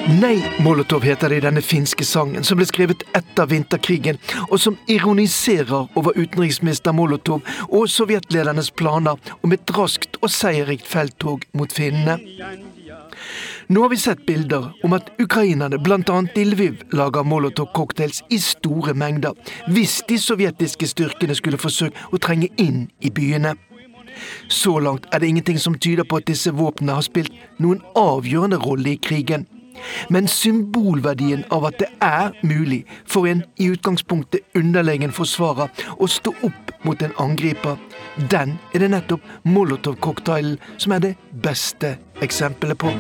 Nei, Molotov heter det i denne finske sangen, som ble skrevet etter vinterkrigen, og som ironiserer over utenriksminister Molotov og sovjetledernes planer om et raskt og seierrikt felttog mot finnene. Nå har vi sett bilder om at ukrainerne, bl.a. i Lviv, lager Molotov-cocktails i store mengder, hvis de sovjetiske styrkene skulle forsøke å trenge inn i byene. Så langt er det ingenting som tyder på at disse våpnene har spilt noen avgjørende rolle i krigen. Men symbolverdien av at det er mulig for en i utgangspunktet underlegen forsvarer å stå opp mot en angriper, den er det nettopp Molotov-cocktailen som er det beste eksempelet på.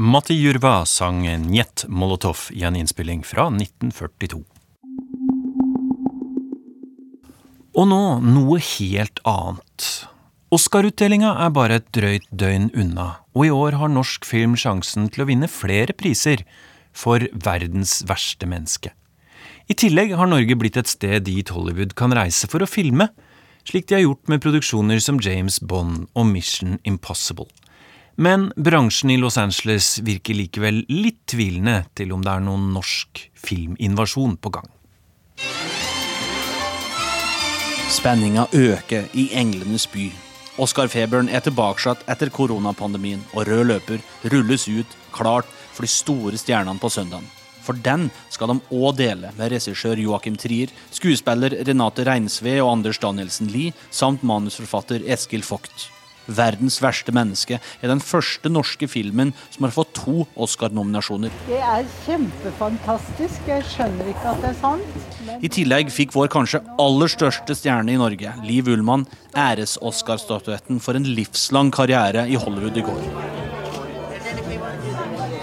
Matti Jurva sang Njet Molotov i en innspilling fra 1942. Og nå noe helt annet. Oscar-utdelinga er bare et drøyt døgn unna, og i år har norsk film sjansen til å vinne flere priser for verdens verste menneske. I tillegg har Norge blitt et sted dit Hollywood kan reise for å filme, slik de har gjort med produksjoner som James Bond og Mission Impossible. Men bransjen i Los Angeles virker likevel litt tvilende til om det er noen norsk filminvasjon på gang. Spenninga øker i englenes by. Oscar-feberen er tilbakesatt etter koronapandemien, og rød løper rulles ut klart for de store stjernene på søndagen. For den skal de òg dele med regissør Joakim Trier, skuespiller Renate Reinsve og Anders Danielsen Lie, samt manusforfatter Eskil Vogt. Verdens verste menneske er den første norske filmen som har fått to Oscar-nominasjoner. Det er kjempefantastisk. Jeg skjønner ikke at det er sant. Men... I tillegg fikk vår kanskje aller største stjerne i Norge, Liv Ullmann, æres-Oscar-statuetten for en livslang karriere i Hollywood i går.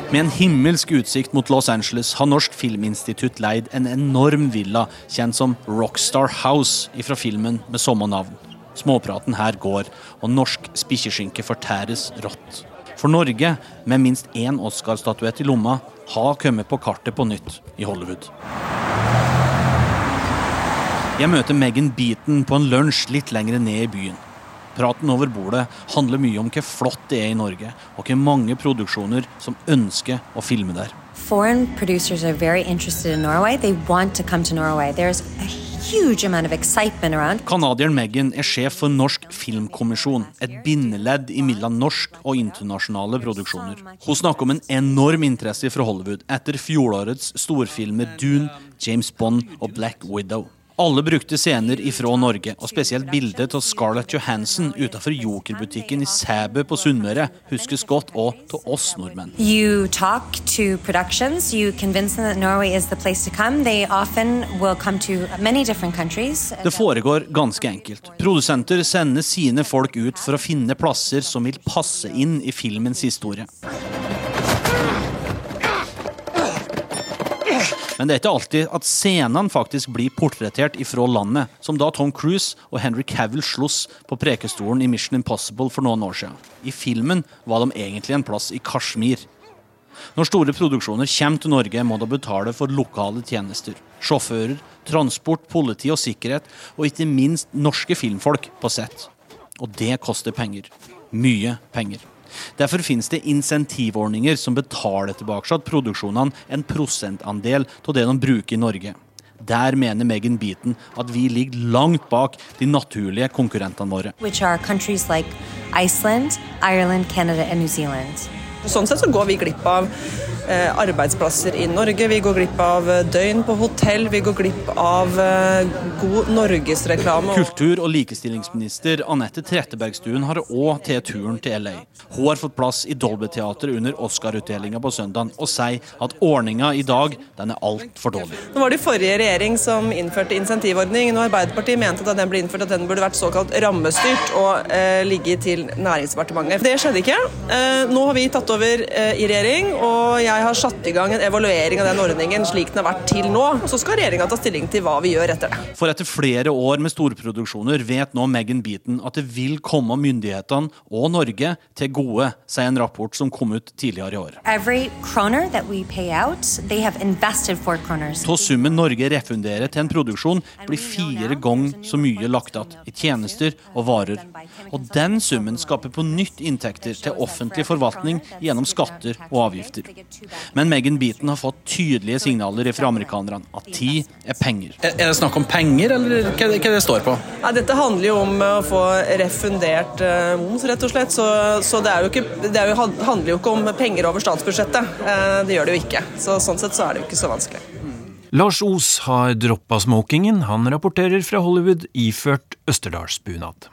Med en himmelsk utsikt mot Los Angeles har Norsk Filminstitutt leid en enorm villa kjent som Rockstar House fra filmen med samme navn. Småpraten her går, og norsk spikkeskinke fortæres rått. For Norge, med minst én Oscar-statuett i lomma, har kommet på kartet på nytt i Hollywood. Jeg møter Megan Beaton på en lunsj litt lenger ned i byen. Praten over bordet handler mye om hvor flott det er i Norge, og hvor mange produksjoner som ønsker å filme der. Foreign producers are very interested in Norway. They want to come to Norway. There's a huge amount of excitement around. Canadieren Megan er sjef for Norsk Filmkommisjon, et bindeledd mellom norsk og internasjonale produksjoner. Hun snakker om en enorm interesse fra Hollywood etter fjorårets storfilmer Dune, James Bond og Black Widow. Alle brukte scener ifra Norge, og spesielt bildet av Scarlett Johansen utenfor Joker-butikken i Sæbø på Sunnmøre huskes godt, og av oss nordmenn. You talk to productions, you convince them that Norway is the place to come. They often will come to many different countries. Det foregår ganske enkelt. Produsenter sender sine folk ut for å finne plasser som vil passe inn i filmens historie. Men det er ikke alltid at scenene faktisk blir portrettert ifra landet, som da Tom Cruise og Henry Cavill sloss på Prekestolen i Mission Impossible for noen år siden. I filmen var de egentlig en plass i Kashmir. Når store produksjoner kommer til Norge, må de betale for lokale tjenester. Sjåfører, transport, politi og sikkerhet, og ikke minst norske filmfolk på sett. Og det koster penger. Mye penger. Derfor finnes det insentivordninger som betaler tilbake produksjonene en prosentandel av det de bruker i Norge. Der mener Megan Beaton at vi ligger langt bak de naturlige konkurrentene våre. Which are countries like Iceland, Ireland, Canada and New Zealand. Sånn sett så går vi glipp av arbeidsplasser i Norge. Vi går glipp av eh, døgn på hotell. Vi går glipp av eh, god norgesreklame. Kultur- og likestillingsminister Anette Trettebergstuen har òg tatt turen til LA. Hun har fått plass i Dolby Teater under Oscar-utdelinga på søndag, og sier at ordninga i dag den er altfor dårlig. Nå var det forrige regjering som innførte insentivordning. og Arbeiderpartiet mente at den ble innført at den burde vært såkalt rammestyrt og eh, ligge til Næringsdepartementet. Det skjedde ikke. Eh, nå har vi tatt over eh, i regjering, og jeg har satt i gang en evaluering av den ordningen slik den har vært til nå. Og så skal regjeringa ta stilling til hva vi gjør etter det. For etter flere år med storproduksjoner vet nå Megan Beaton at det vil komme myndighetene og Norge til gode, sier en rapport som kom ut tidligere i år. Every kroner that we pay out, they have invested four kroners. Av summen Norge refunderer til en produksjon, blir fire ganger så mye lagt igjen i tjenester og varer. Og den summen skaper på nytt inntekter til offentlig forvaltning gjennom skatter og avgifter. Men Megan Beaton har fått tydelige signaler fra amerikanerne at tid er penger. Er det snakk om penger, eller hva er det står på? Ja, dette handler jo om å få refundert eh, moms, rett og slett. Så, så det, jo ikke, det jo, handler jo ikke om penger over statsbudsjettet. Eh, det gjør det jo ikke. Så sånn sett så er det jo ikke så vanskelig. Lars Os har droppa smokingen. Han rapporterer fra Hollywood iført østerdalsbunad.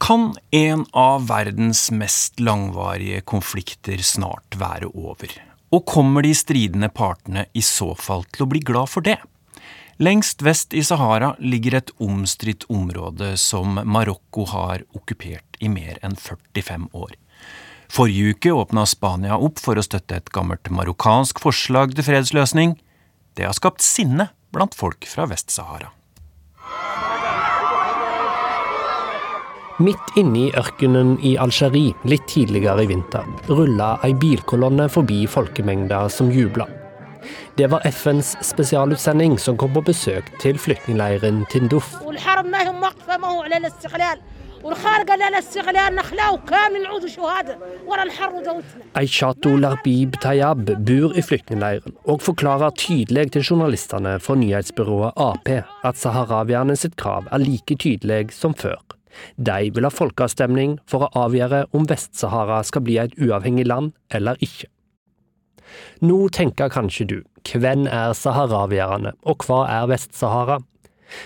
Kan en av verdens mest langvarige konflikter snart være over? Og kommer de stridende partene i så fall til å bli glad for det? Lengst vest i Sahara ligger et omstridt område som Marokko har okkupert i mer enn 45 år. Forrige uke åpna Spania opp for å støtte et gammelt marokkansk forslag til fredsløsning. Det har skapt sinne blant folk fra Vest-Sahara. Midt inne i ørkenen i Algerie litt tidligere i vinter rulla ei bilkolonne forbi folkemengda som jubla. Det var FNs spesialutsending som kom på besøk til flyktningleiren Tindouf. Aishato Larbib Tayyab bor i flyktningleiren, og forklarer tydelig til journalistene fra nyhetsbyrået Ap at saharawierne sitt krav er like tydelig som før. De vil ha folkeavstemning for å avgjøre om Vest-Sahara skal bli et uavhengig land eller ikke. Nå tenker kanskje du, hvem er saharawierne, og hva er Vest-Sahara?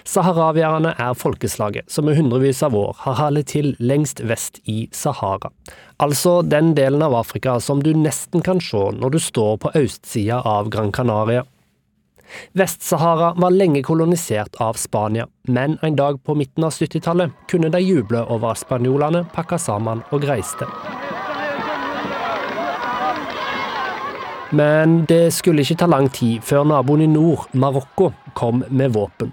Saharawierne er folkeslaget som i hundrevis av år har hallet til lengst vest i Sahara, altså den delen av Afrika som du nesten kan se når du står på østsida av Gran Canaria. Vest-Sahara var lenge kolonisert av Spania, men en dag på midten av 70-tallet kunne de juble over at spanjolene pakka sammen og reiste. Men det skulle ikke ta lang tid før naboen i nord, Marokko, kom med våpen.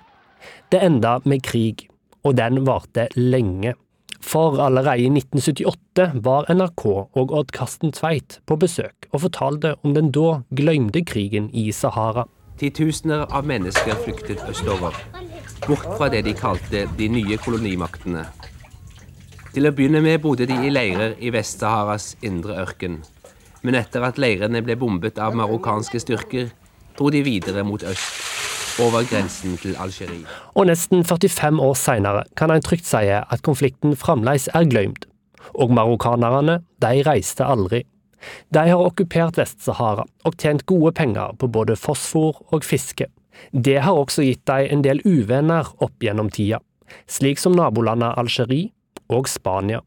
Det enda med krig, og den varte lenge. For allerede i 1978 var NRK og Odd Karsten Tveit på besøk og fortalte om den da glemte krigen i Sahara. Titusener av mennesker flyktet østover, bort fra det de kalte de nye kolonimaktene. Til å begynne med bodde de i leirer i Vest-Saharas indre ørken. Men etter at leirene ble bombet av marokkanske styrker, dro de videre mot øst over grensen til Algerie. Og nesten 45 år seinere kan en trygt si at konflikten fremdeles er glemt. Og marokkanerne, de reiste aldri. De har okkupert Vest-Sahara og tjent gode penger på både fosfor og fiske. Det har også gitt dem en del uvenner opp gjennom tida, slik som nabolandet Algerie og Spania.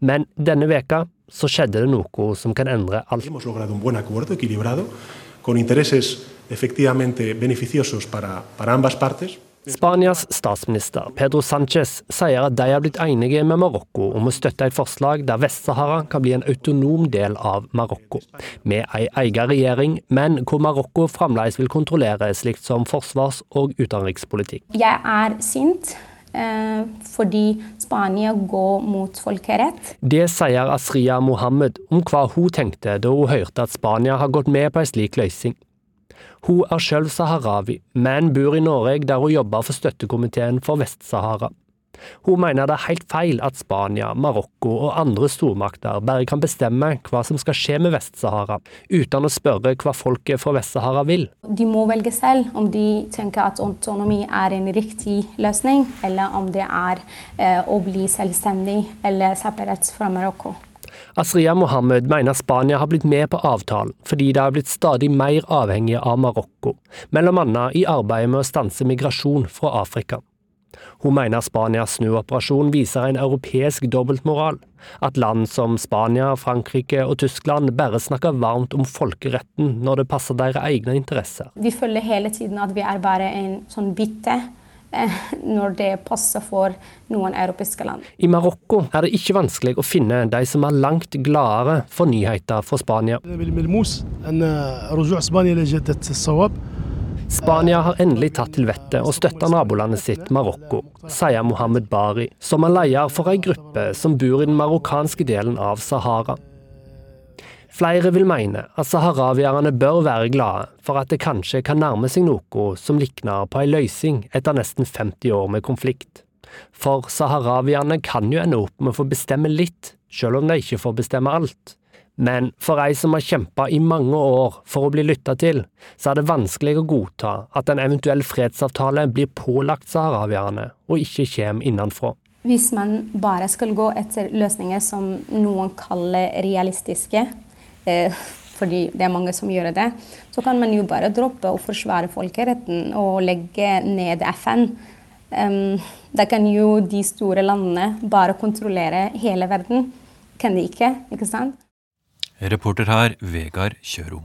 Men denne veka så skjedde det noe som kan endre alt con intereses efectivamente beneficiosos para, para ambas partes. Spanias statsminister Pedro Sánchez sier at de har blitt enige med Marokko om å støtte et forslag der Vest-Sahara kan bli en autonom del av Marokko, med ei egen regjering, men hvor Marokko fremdeles vil kontrollere slikt som forsvars- og utenrikspolitikk. Jeg er sint eh, fordi Spania går mot folkerett. Det sier Asria Mohammed om hva hun tenkte da hun hørte at Spania har gått med på en slik løsning. Hun er selv saharawi, men bor i Norge der hun jobber for støttekomiteen for Vest-Sahara. Hun mener det er helt feil at Spania, Marokko og andre stormakter bare kan bestemme hva som skal skje med Vest-Sahara, uten å spørre hva folket fra Vest-Sahara vil. De må velge selv om de tenker at autonomi er en riktig løsning, eller om det er eh, å bli selvstendig eller separat fra Marokko. Asria Mohammed mener Spania har blitt med på avtalen fordi de har blitt stadig mer avhengige av Marokko, mellom annet i arbeidet med å stanse migrasjon fra Afrika. Hun mener Spanias snuoperasjon viser en europeisk dobbeltmoral. At land som Spania, Frankrike og Tyskland bare snakker varmt om folkeretten når det passer deres egne interesser. Vi føler hele tiden at vi er bare en sånn bytte når det passer for noen europeiske land. I Marokko er det ikke vanskelig å finne de som er langt gladere for nyheter fra Spania. Spania har endelig tatt til vettet og støtter nabolandet sitt Marokko, sier Mohammed Bari, som er leder for ei gruppe som bor i den marokkanske delen av Sahara. Flere vil mene at saharawierne bør være glade for at det kanskje kan nærme seg noe som likner på en løsning etter nesten 50 år med konflikt. For saharawierne kan jo ende opp med å få bestemme litt, selv om de ikke får bestemme alt. Men for ei som har kjempa i mange år for å bli lytta til, så er det vanskelig å godta at en eventuell fredsavtale blir pålagt saharawierne, og ikke kommer innenfra. Hvis man bare skal gå etter løsninger som noen kaller realistiske, fordi det er mange som gjør det, så kan man jo bare droppe å forsvare folkeretten og legge ned FN. Um, da kan jo de store landene bare kontrollere hele verden. Kan de ikke, ikke sant? Reporter her, Vegard Kjøro.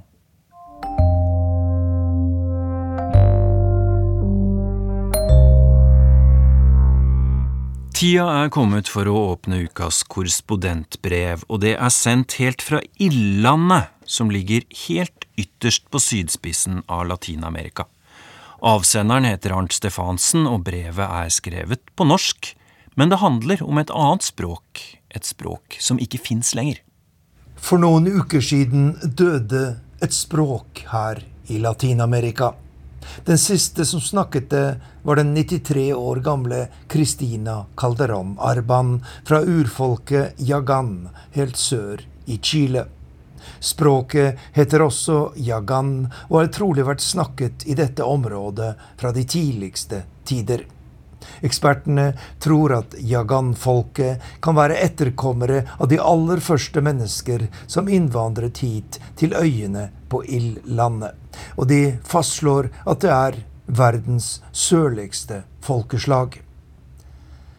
Tida er kommet for å åpne ukas korrespondentbrev, og det er sendt helt fra Ildlandet, som ligger helt ytterst på sydspissen av Latin-Amerika. Avsenderen heter Arnt Stefansen, og brevet er skrevet på norsk, men det handler om et annet språk, et språk som ikke fins lenger. For noen uker siden døde et språk her i Latin-Amerika. Den siste som snakket var den 93 år gamle Christina Calderón Arban fra urfolket Yagan helt sør i Chile. Språket heter også yagan og har trolig vært snakket i dette området fra de tidligste tider. Ekspertene tror at yagan-folket kan være etterkommere av de aller første mennesker som innvandret hit til øyene på ildlandet. Og de fastslår at det er verdens sørligste folkeslag.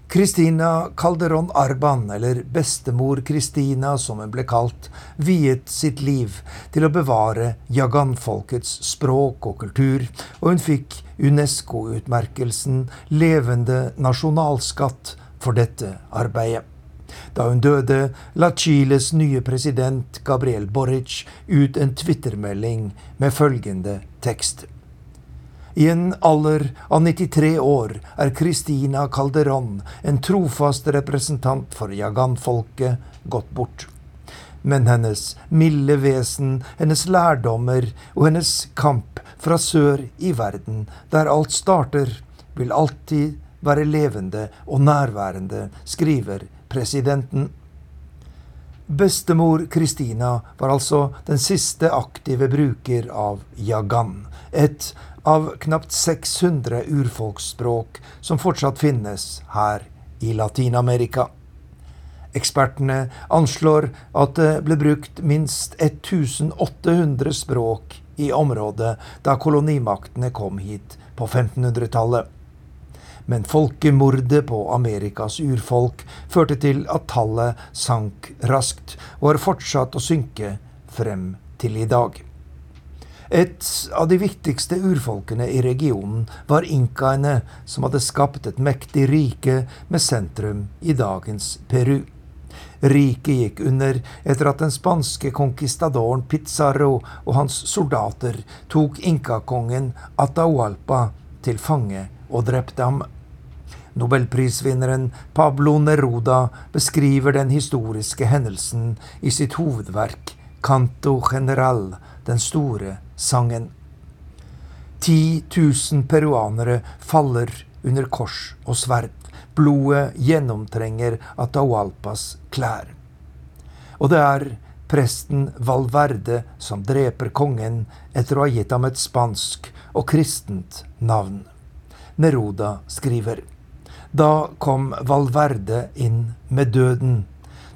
Kristina Calderón Arban, eller Bestemor Kristina som hun ble kalt, viet sitt liv til å bevare jaganfolkets språk og kultur, og hun fikk UNESCO-utmerkelsen Levende nasjonalskatt for dette arbeidet. Da hun døde, la Chiles nye president Gabriel Boric ut en twittermelding med følgende tekst. I en alder av 93 år er Christina Calderón, en trofast representant for Jagan-folket, gått bort. Men hennes milde vesen, hennes lærdommer og hennes kamp fra sør i verden, der alt starter, vil alltid være levende og nærværende, skriver presidenten. Bestemor Kristina var altså den siste aktive bruker av Jagan, et av knapt 600 urfolksspråk som fortsatt finnes her i Latin-Amerika. Ekspertene anslår at det ble brukt minst 1800 språk i området da kolonimaktene kom hit på 1500-tallet. Men folkemordet på Amerikas urfolk førte til at tallet sank raskt, og har fortsatt å synke frem til i dag. Et av de viktigste urfolkene i regionen var inkaene, som hadde skapt et mektig rike med sentrum i dagens Peru. Riket gikk under etter at den spanske conquistadoren Pizarro og hans soldater tok inkakongen Atahualpa til fange og drepte ham. Nobelprisvinneren Pablo Neruda beskriver den historiske hendelsen i sitt hovedverk Canto General, den store sangen. Ti tusen peruanere faller under kors og sverd. Blodet gjennomtrenger Atahualpas klær. Og det er presten Valverde som dreper kongen etter å ha gitt ham et spansk og kristent navn. Neruda skriver da kom Valverde inn med døden.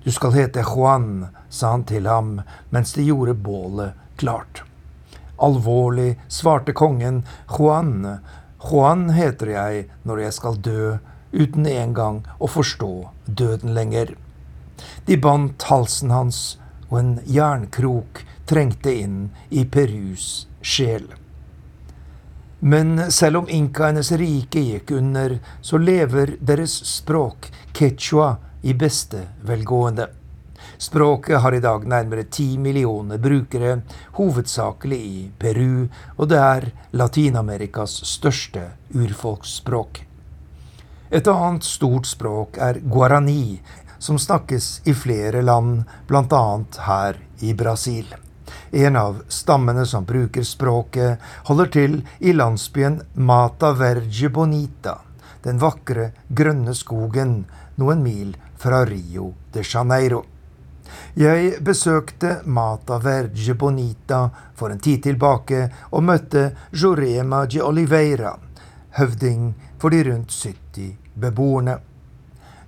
Du skal hete Juan, sa han til ham mens de gjorde bålet klart. Alvorlig svarte kongen, Juan, Juan heter jeg når jeg skal dø, uten engang å forstå døden lenger. De bandt halsen hans, og en jernkrok trengte inn i Perus sjel. Men selv om inkaenes rike gikk under, så lever deres språk, quechua, i beste velgående. Språket har i dag nærmere ti millioner brukere, hovedsakelig i Peru, og det er Latin-Amerikas største urfolksspråk. Et annet stort språk er guarani, som snakkes i flere land, bl.a. her i Brasil. En av stammene som bruker språket, holder til i landsbyen Mata Verge Bonita, den vakre, grønne skogen noen mil fra Rio de Janeiro. Jeg besøkte Mata Verge Bonita for en tid tilbake og møtte Jorema de Oliveira, høvding for de rundt 70 beboerne.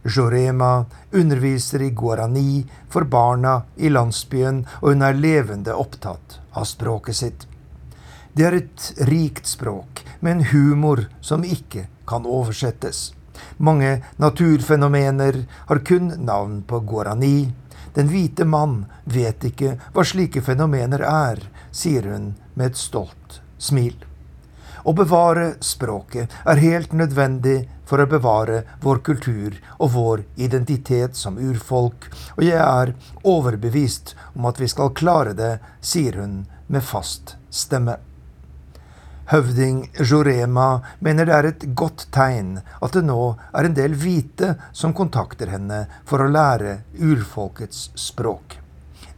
Jorema underviser i guarani for barna i landsbyen, og hun er levende opptatt av språket sitt. Det er et rikt språk, med en humor som ikke kan oversettes. Mange naturfenomener har kun navn på guarani. Den hvite mann vet ikke hva slike fenomener er, sier hun med et stolt smil. Å bevare språket er helt nødvendig for å bevare vår kultur og vår identitet som urfolk, og jeg er overbevist om at vi skal klare det, sier hun med fast stemme. Høvding Jorema mener det er et godt tegn at det nå er en del hvite som kontakter henne for å lære urfolkets språk.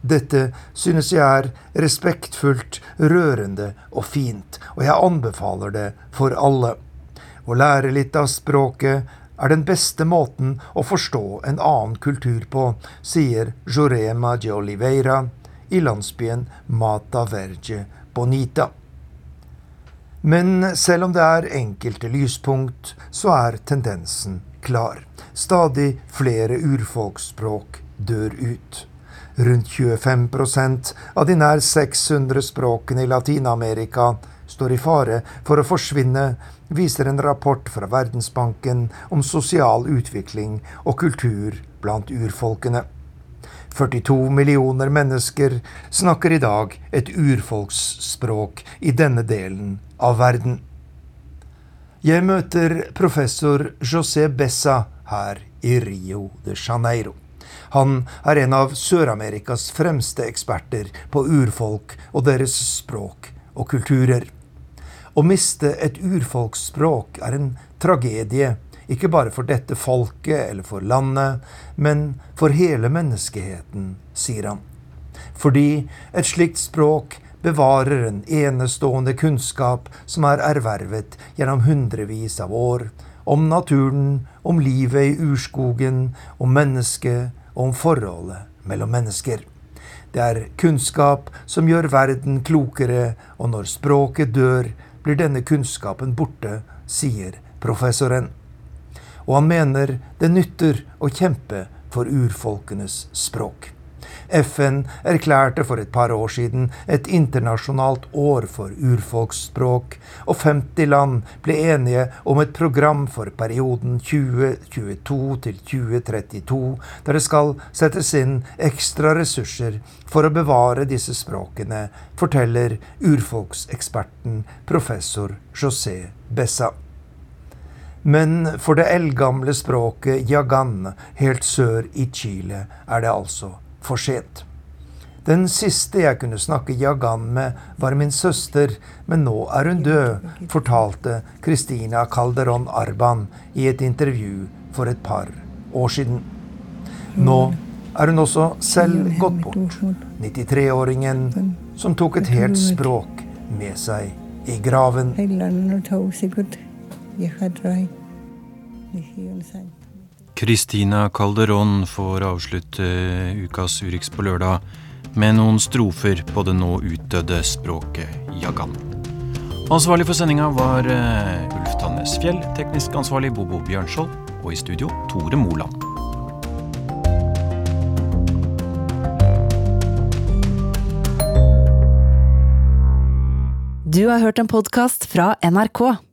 Dette synes jeg er respektfullt, rørende og fint, og jeg anbefaler det for alle. Å lære litt av språket er den beste måten å forstå en annen kultur på, sier Jorema de Oliveira i landsbyen Mata Verge Bonita. Men selv om det er enkelte lyspunkt, så er tendensen klar. Stadig flere urfolksspråk dør ut. Rundt 25% av de nær 600 språkene i Latin-Amerika står i fare for å forsvinne viser en rapport fra Verdensbanken om sosial utvikling og kultur blant urfolkene. 42 millioner mennesker snakker i dag et urfolksspråk i denne delen av verden. Jeg møter professor José Bessa her i Rio de Janeiro. Han er en av Sør-Amerikas fremste eksperter på urfolk og deres språk og kulturer. Å miste et urfolksspråk er en tragedie, ikke bare for dette folket eller for landet, men for hele menneskeheten, sier han. Fordi et slikt språk bevarer en enestående kunnskap som er ervervet gjennom hundrevis av år, om naturen, om livet i urskogen, om mennesket og om forholdet mellom mennesker. Det er kunnskap som gjør verden klokere, og når språket dør, blir denne kunnskapen borte, sier professoren. Og han mener det nytter å kjempe for urfolkenes språk. FN erklærte for et par år siden et internasjonalt år for urfolksspråk, og 50 land ble enige om et program for perioden 2022 til 2032, der det skal settes inn ekstra ressurser for å bevare disse språkene, forteller urfolkseksperten professor José Bessa. Men for det eldgamle språket jagan helt sør i Chile er det altså for sent. Den siste jeg kunne snakke jagan med, var min søster, men nå er hun død, fortalte Christina Calderon Arban i et intervju for et par år siden. Nå er hun også selv gått bort, 93-åringen som tok et helt språk med seg i graven. Kristina Calderon får avslutte ukas Urix på lørdag med noen strofer på det nå utdødde språket jagan. Ansvarlig for sendinga var uh, Ulf Tannes Fjell, teknisk ansvarlig Bobo Bjørnskjold, og i studio Tore Moland. Du har hørt en podkast fra NRK.